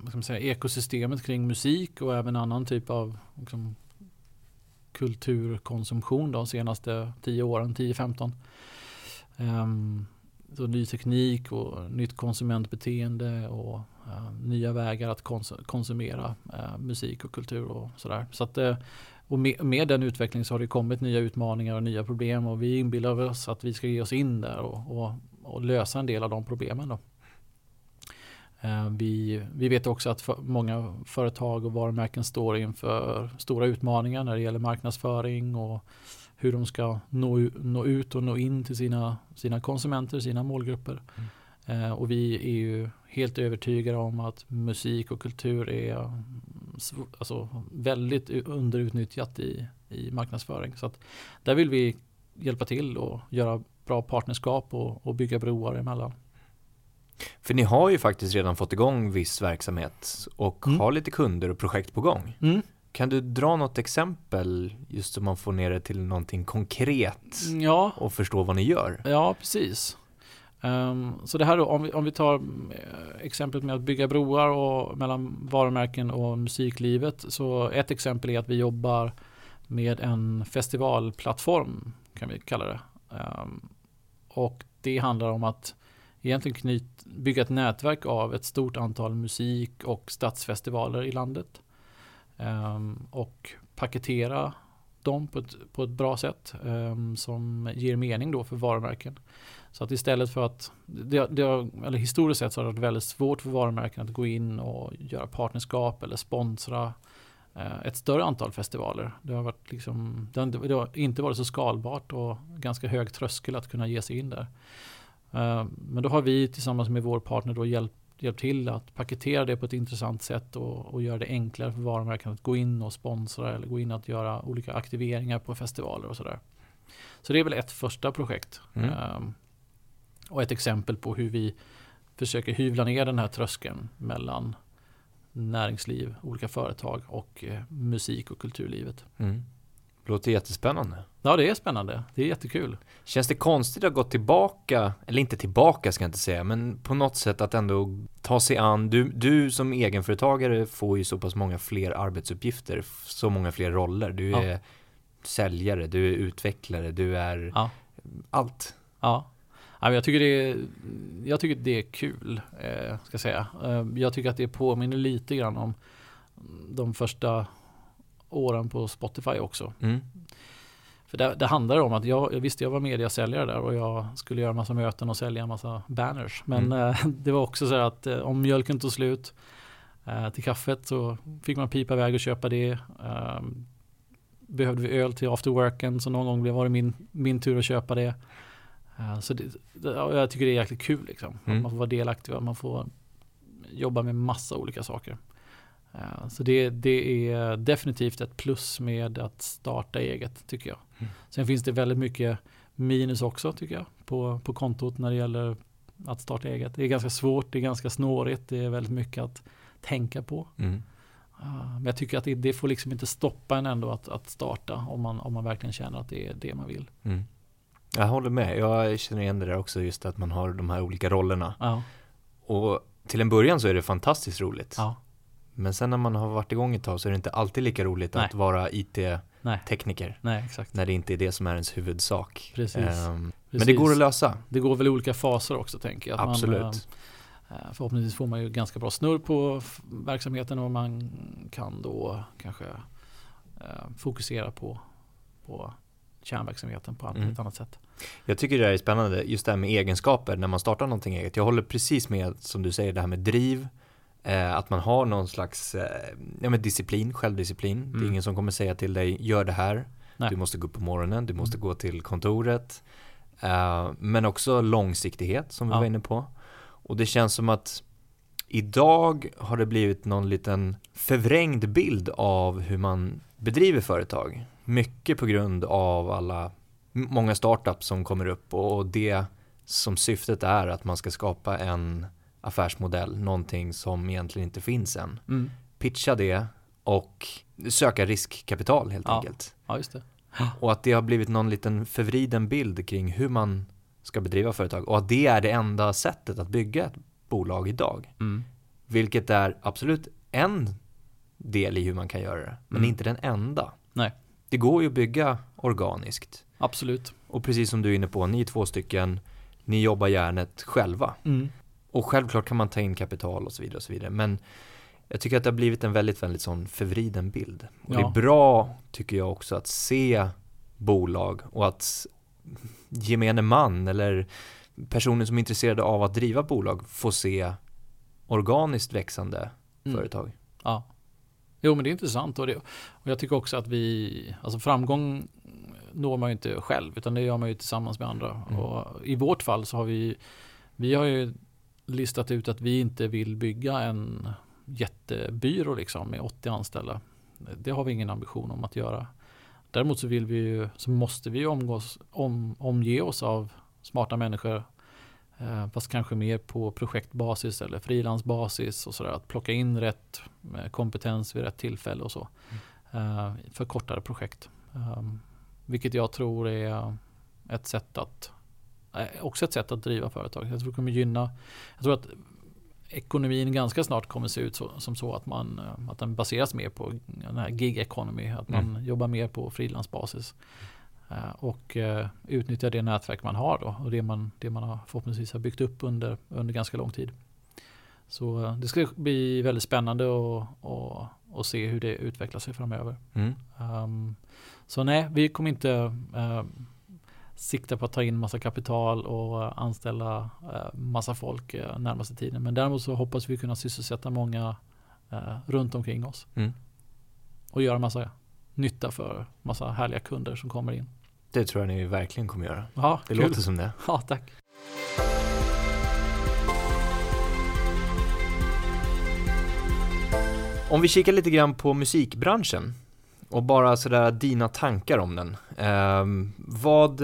vad ska man säga, ekosystemet kring musik och även annan typ av liksom, kulturkonsumtion de senaste 10 åren, 10-15. Um, ehm, så ny teknik och nytt konsumentbeteende och uh, nya vägar att kons konsumera uh, musik och kultur och sådär. Så att, uh, och med, med, den utvecklingen så har det kommit nya utmaningar och nya problem och vi inbillar oss att vi ska ge oss in där och, och, och lösa en del av de problemen. Då. Vi, vi vet också att för, många företag och varumärken står inför stora utmaningar när det gäller marknadsföring och hur de ska nå, nå ut och nå in till sina, sina konsumenter, sina målgrupper. Mm. Eh, och vi är ju helt övertygade om att musik och kultur är alltså, väldigt underutnyttjat i, i marknadsföring. Så att där vill vi hjälpa till och göra bra partnerskap och, och bygga broar emellan. För ni har ju faktiskt redan fått igång viss verksamhet och mm. har lite kunder och projekt på gång. Mm. Kan du dra något exempel just så man får ner det till någonting konkret ja. och förstå vad ni gör? Ja, precis. Um, så det här då, om vi, om vi tar eh, exemplet med att bygga broar och, mellan varumärken och musiklivet. Så ett exempel är att vi jobbar med en festivalplattform kan vi kalla det. Um, och det handlar om att egentligen knyt, bygga ett nätverk av ett stort antal musik och stadsfestivaler i landet. Um, och paketera dem på ett, på ett bra sätt um, som ger mening då för varumärken. Så att istället för att, det, det, eller historiskt sett så har det varit väldigt svårt för varumärken att gå in och göra partnerskap eller sponsra uh, ett större antal festivaler. Det har, varit liksom, det har, det har inte varit så skalbart och ganska hög tröskel att kunna ge sig in där. Uh, men då har vi tillsammans med vår partner då hjälpt hjälpt till att paketera det på ett intressant sätt och, och göra det enklare för varumärken att gå in och sponsra eller gå in och göra olika aktiveringar på festivaler och sådär. Så det är väl ett första projekt. Mm. Um, och ett exempel på hur vi försöker hyvla ner den här tröskeln mellan näringsliv, olika företag och eh, musik och kulturlivet. Mm. Låter jättespännande. Ja, det är spännande. Det är jättekul. Känns det konstigt att gå tillbaka, eller inte tillbaka ska jag inte säga, men på något sätt att ändå ta sig an, du, du som egenföretagare får ju så pass många fler arbetsuppgifter, så många fler roller. Du är ja. säljare, du är utvecklare, du är ja. allt. Ja. Jag tycker det är, jag tycker det är kul, eh, ska jag säga. Eh, jag tycker att det påminner lite grann om de första åren på Spotify också. Mm. För det, det handlar om att jag, visste jag var mediasäljare där och jag skulle göra massa möten och sälja en massa banners. Men mm. eh, det var också så att eh, om mjölken tog slut eh, till kaffet så fick man pipa iväg och köpa det. Ehm, behövde vi öl till afterworken så någon gång var det min, min tur att köpa det. Så det, det, jag tycker det är jäkligt kul liksom. Mm. Man får vara delaktig och man får jobba med massa olika saker. Eh, så det, det, är definitivt ett plus med att starta eget tycker jag. Mm. Sen finns det väldigt mycket minus också tycker jag på, på kontot när det gäller att starta eget. Det är ganska svårt, det är ganska snårigt, det är väldigt mycket att tänka på. Mm. Uh, men jag tycker att det, det, får liksom inte stoppa en ändå att, att starta om man, om man verkligen känner att det är det man vill. Mm. Jag håller med, jag känner igen det där också just att man har de här olika rollerna. Ja. Och till en början så är det fantastiskt roligt. Ja. Men sen när man har varit igång ett tag så är det inte alltid lika roligt Nej. att vara IT-tekniker. När det inte är det som är ens huvudsak. Precis. Um, Precis. Men det går att lösa. Det går väl i olika faser också tänker jag. Absolut. Man, uh, förhoppningsvis får man ju ganska bra snurr på verksamheten och man kan då kanske uh, fokusera på, på kärnverksamheten på mm. ett annat sätt. Jag tycker det är spännande, just det här med egenskaper när man startar någonting eget. Jag håller precis med, som du säger, det här med driv, Eh, att man har någon slags eh, ja, men disciplin, självdisciplin. Mm. Det är mm. ingen som kommer säga till dig, gör det här. Nej. Du måste gå upp på morgonen, du måste mm. gå till kontoret. Eh, men också långsiktighet som vi ja. var inne på. Och det känns som att idag har det blivit någon liten förvrängd bild av hur man bedriver företag. Mycket på grund av alla, många startups som kommer upp och det som syftet är att man ska skapa en affärsmodell, någonting som egentligen inte finns än. Mm. Pitcha det och söka riskkapital helt ja. enkelt. Ja, just det. Och att det har blivit någon liten förvriden bild kring hur man ska bedriva företag och att det är det enda sättet att bygga ett bolag idag. Mm. Vilket är absolut en del i hur man kan göra det, men Mm. inte den enda. Nej. Det går ju att bygga organiskt. Absolut. Och precis som du är inne på, ni är två stycken, ni jobbar järnet själva. Mm. Och självklart kan man ta in kapital och så vidare och så vidare. Men jag tycker att det har blivit en väldigt, väldigt sån förvriden bild. Och det Ja. är bra, tycker jag också, att se bolag och att gemene man eller personer som är intresserade av att driva bolag får se organiskt växande Mm. företag. Ja. Jo men det är intressant och, det, och jag tycker också att vi, alltså framgång når man ju inte själv utan det gör man ju tillsammans med andra. Mm. Och I vårt fall så har vi, vi har ju listat ut att vi inte vill bygga en jättebyrå liksom med 80 anställda. Det har vi ingen ambition om att göra. Däremot så vill vi ju, så måste vi omgås, om, omge oss av smarta människor Eh, fast kanske mer på projektbasis eller frilansbasis och sådär. Att plocka in rätt eh, kompetens vid rätt tillfälle och så. Eh, för kortare projekt. Eh, vilket jag tror är ett sätt att också ett sätt att driva företag. Jag tror det kommer gynna. Jag tror att ekonomin ganska snart kommer se ut så, som så att, man, eh, att den baseras mer på den här gig economy. Att man Mm. jobbar mer på frilansbasis. Eh, och eh, utnyttja det nätverk man har då och det man, det man har förhoppningsvis har byggt upp under, under ganska lång tid. Så eh, det ska bli väldigt spännande att och, och se hur det utvecklar sig framöver. Mm. Um, så nej, vi kommer inte uh, sikta på att ta in massa kapital och uh, anställa uh, massa folk uh, närmaste tiden. Men däremot så hoppas vi kunna sysselsätta många runt omkring oss. Mm. Och göra massa nytta för massa härliga kunder som kommer in. Det tror jag ni verkligen kommer göra. Ja, Det kul. låter som det. Ja, tack. Om vi kikar lite grann på musikbranschen och bara sådär dina tankar om den. Ehm, eh, vad,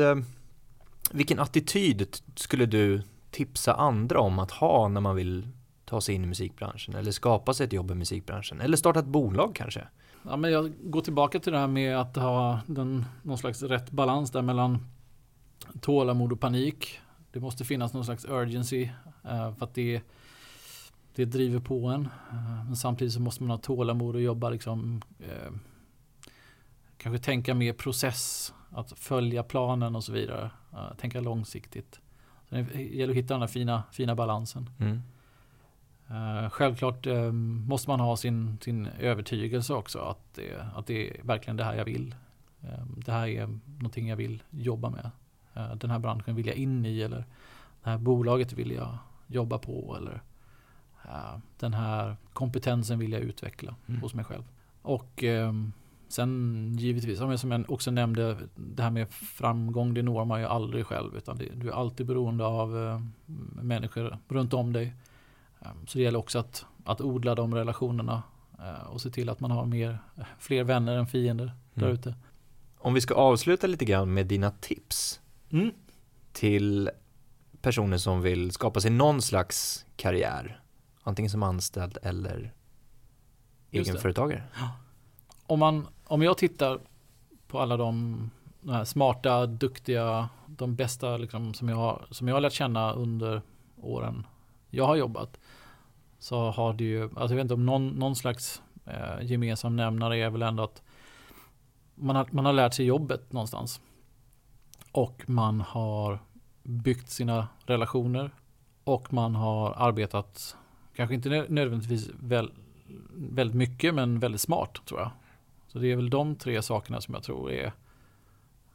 vilken attityd skulle du tipsa andra om att ha när man vill ta sig in i musikbranschen eller skapa sig ett jobb i musikbranschen eller starta ett bolag kanske? Ja, men jag går tillbaka till det här med att ha den, någon slags rätt balans där mellan tålamod och panik. Det måste finnas någon slags urgency eh, för att det, det driver på en. Eh, men samtidigt så måste man ha tålamod och jobba liksom eh, kanske tänka mer process, att följa planen och så vidare. Tänka långsiktigt. Så det gäller att hitta den här fina, fina balansen. Mm. Uh, självklart eh, måste man ha sin, sin övertygelse också att det, att det är verkligen det här jag vill. Eh, det här är någonting jag vill jobba med. Den här branschen vill jag in i eller det här bolaget vill jag jobba på eller den här kompetensen vill jag utveckla Mm. hos mig själv. Och eh, sen givetvis, som jag, också nämnde, det här med framgång det når man ju aldrig själv utan det, du är alltid beroende av eh, människor runt om dig. Um, Så det gäller också att, att odla de relationerna eh, och se till att man har mer, fler vänner än fiender där Mm. ute. Om vi ska avsluta lite grann med dina tips till personer som vill skapa sig någon slags karriär, antingen som anställd eller egenföretagare. Om, man, om jag tittar på alla de, de här smarta, duktiga, de bästa liksom, som, jag har, som jag har lärt känna under åren jag har jobbat. Så har det ju, alltså jag vet inte om någon, någon slags eh, gemensam nämnare är väl ändå att man har, man har lärt sig jobbet någonstans. Och man har byggt sina relationer. Och man har arbetat, kanske inte nödvändigtvis väl, väldigt mycket, men väldigt smart tror jag. Så det är väl de tre sakerna som jag tror är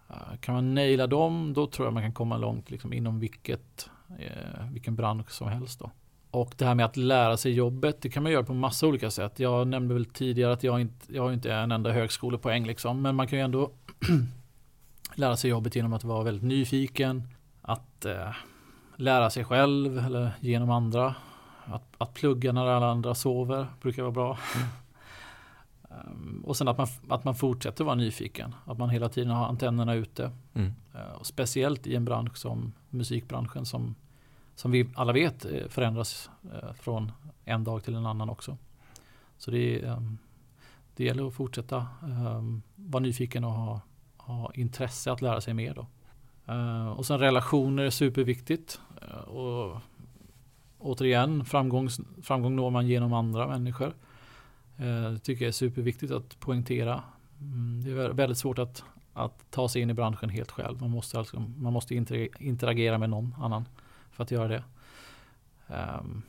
eh, kan man naila dem, då tror jag man kan komma långt liksom, inom vilket, eh, vilken bransch som helst. Då. Och det här med att lära sig jobbet, det kan man göra på massa olika sätt. Jag nämnde väl tidigare att jag inte jag har är en enda högskolepoäng, liksom, men man kan ju ändå lära sig jobbet genom att vara väldigt nyfiken, att eh, lära sig själv eller genom andra. Att, att plugga när alla andra sover brukar vara bra. Mm och sen att man, att man fortsätter vara nyfiken. Att man hela tiden har antennerna ute. Mm. Uh, och speciellt i en bransch som musikbranschen som, som vi alla vet eh, förändras eh, från en dag till en annan också. Så det, um, det gäller att fortsätta vara nyfiken och ha, ha intresse att lära sig mer då. Och sen relationer är superviktigt. Och återigen, framgång, framgång når man genom andra människor. Det tycker jag är superviktigt att poängtera. Mm, det är väldigt svårt att, att ta sig in i branschen helt själv. Man måste, alltså, man måste interagera med någon annan för att göra det. Ehm,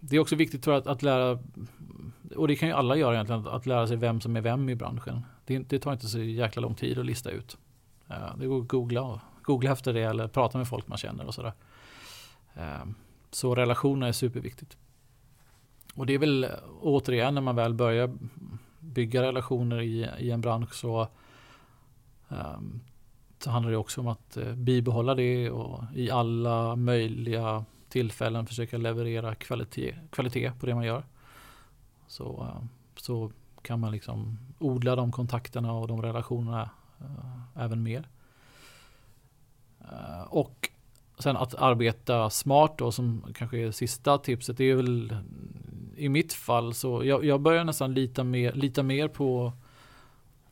det är också viktigt tror jag, att, att lära, och det kan ju alla göra egentligen, att, lära sig vem som är vem i branschen. Det, det tar inte så jäkla lång tid att lista ut. Eh, det går att googla, googla efter det eller prata med folk man känner och sådär. Ehm, så relationer är superviktigt. Och det är väl återigen när man väl börjar bygga relationer i, i en bransch så, um, så handlar det också om att uh, bibehålla det och i alla möjliga tillfällen försöka leverera kvalitet, kvalitet på det man gör. Så, uh, så kan man liksom odla de kontakterna och de relationerna uh, även mer. Eh, och sen att arbeta smart då som kanske är sista tipset. Det är väl i mitt fall så jag, jag börjar nästan lita mer, lita mer på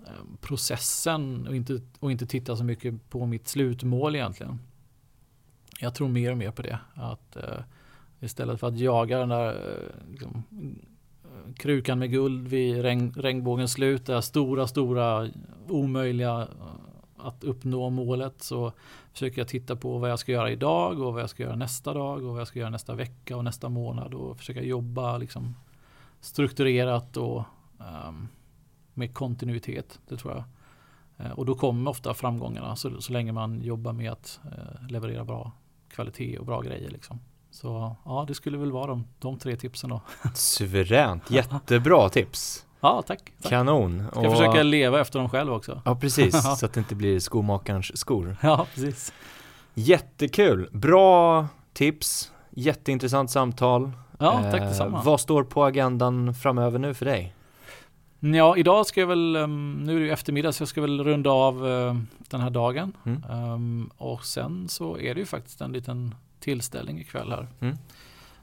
eh, processen och inte, och inte titta så mycket på mitt slutmål egentligen. Jag tror mer och mer på det. Att uh, istället för att jaga den där uh, liksom, krukan med guld vid regn, regnbågens slut, det stora, stora omöjliga att uppnå målet så försöker jag titta på vad jag ska göra idag och vad jag ska göra nästa dag och vad jag ska göra nästa vecka och nästa månad och försöka jobba liksom strukturerat och um, med kontinuitet. Det tror jag. Eh, och då kommer ofta framgångarna så, så länge man jobbar med att uh, leverera bra kvalitet och bra grejer. Liksom. Så ja, det skulle väl vara de, de tre tipsen då. Suveränt, jättebra tips. Ja, tack. tack. Kanon. Ska och... försöka leva efter dem själv också. Ja, precis. så att det inte blir skomakarens skor. Ja, precis. Jättekul. Bra tips. Jätteintressant samtal. Ja, tack detsamma. Eh, vad står på agendan framöver nu för dig? Ja, idag ska jag väl, um, nu är det ju eftermiddag så jag ska väl runda av uh, den här dagen. Mm. Um, och sen så är det ju faktiskt en liten tillställning ikväll här. Mm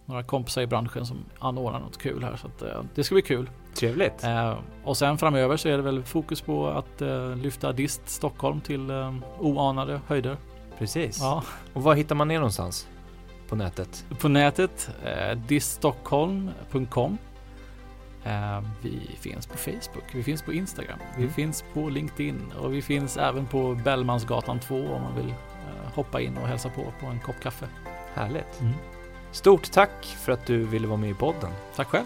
några kompisar i branschen som anordnar något kul här. Så att, eh, det ska bli kul. Trevligt. Eh, och sen framöver så är det väl fokus på att eh, lyfta Dist Stockholm till eh, oanade höjder. Precis. Ja. Och var hittar man er någonstans? På nätet? På nätet, eh, diststockholm.com. Eh, vi finns på Facebook, vi finns på Instagram, mm. vi finns på LinkedIn och vi finns även på Bellmansgatan 2 om man vill eh, hoppa in och hälsa på på en kopp kaffe. Härligt. Mm. Stort tack för att du ville vara med i podden. Tack själv.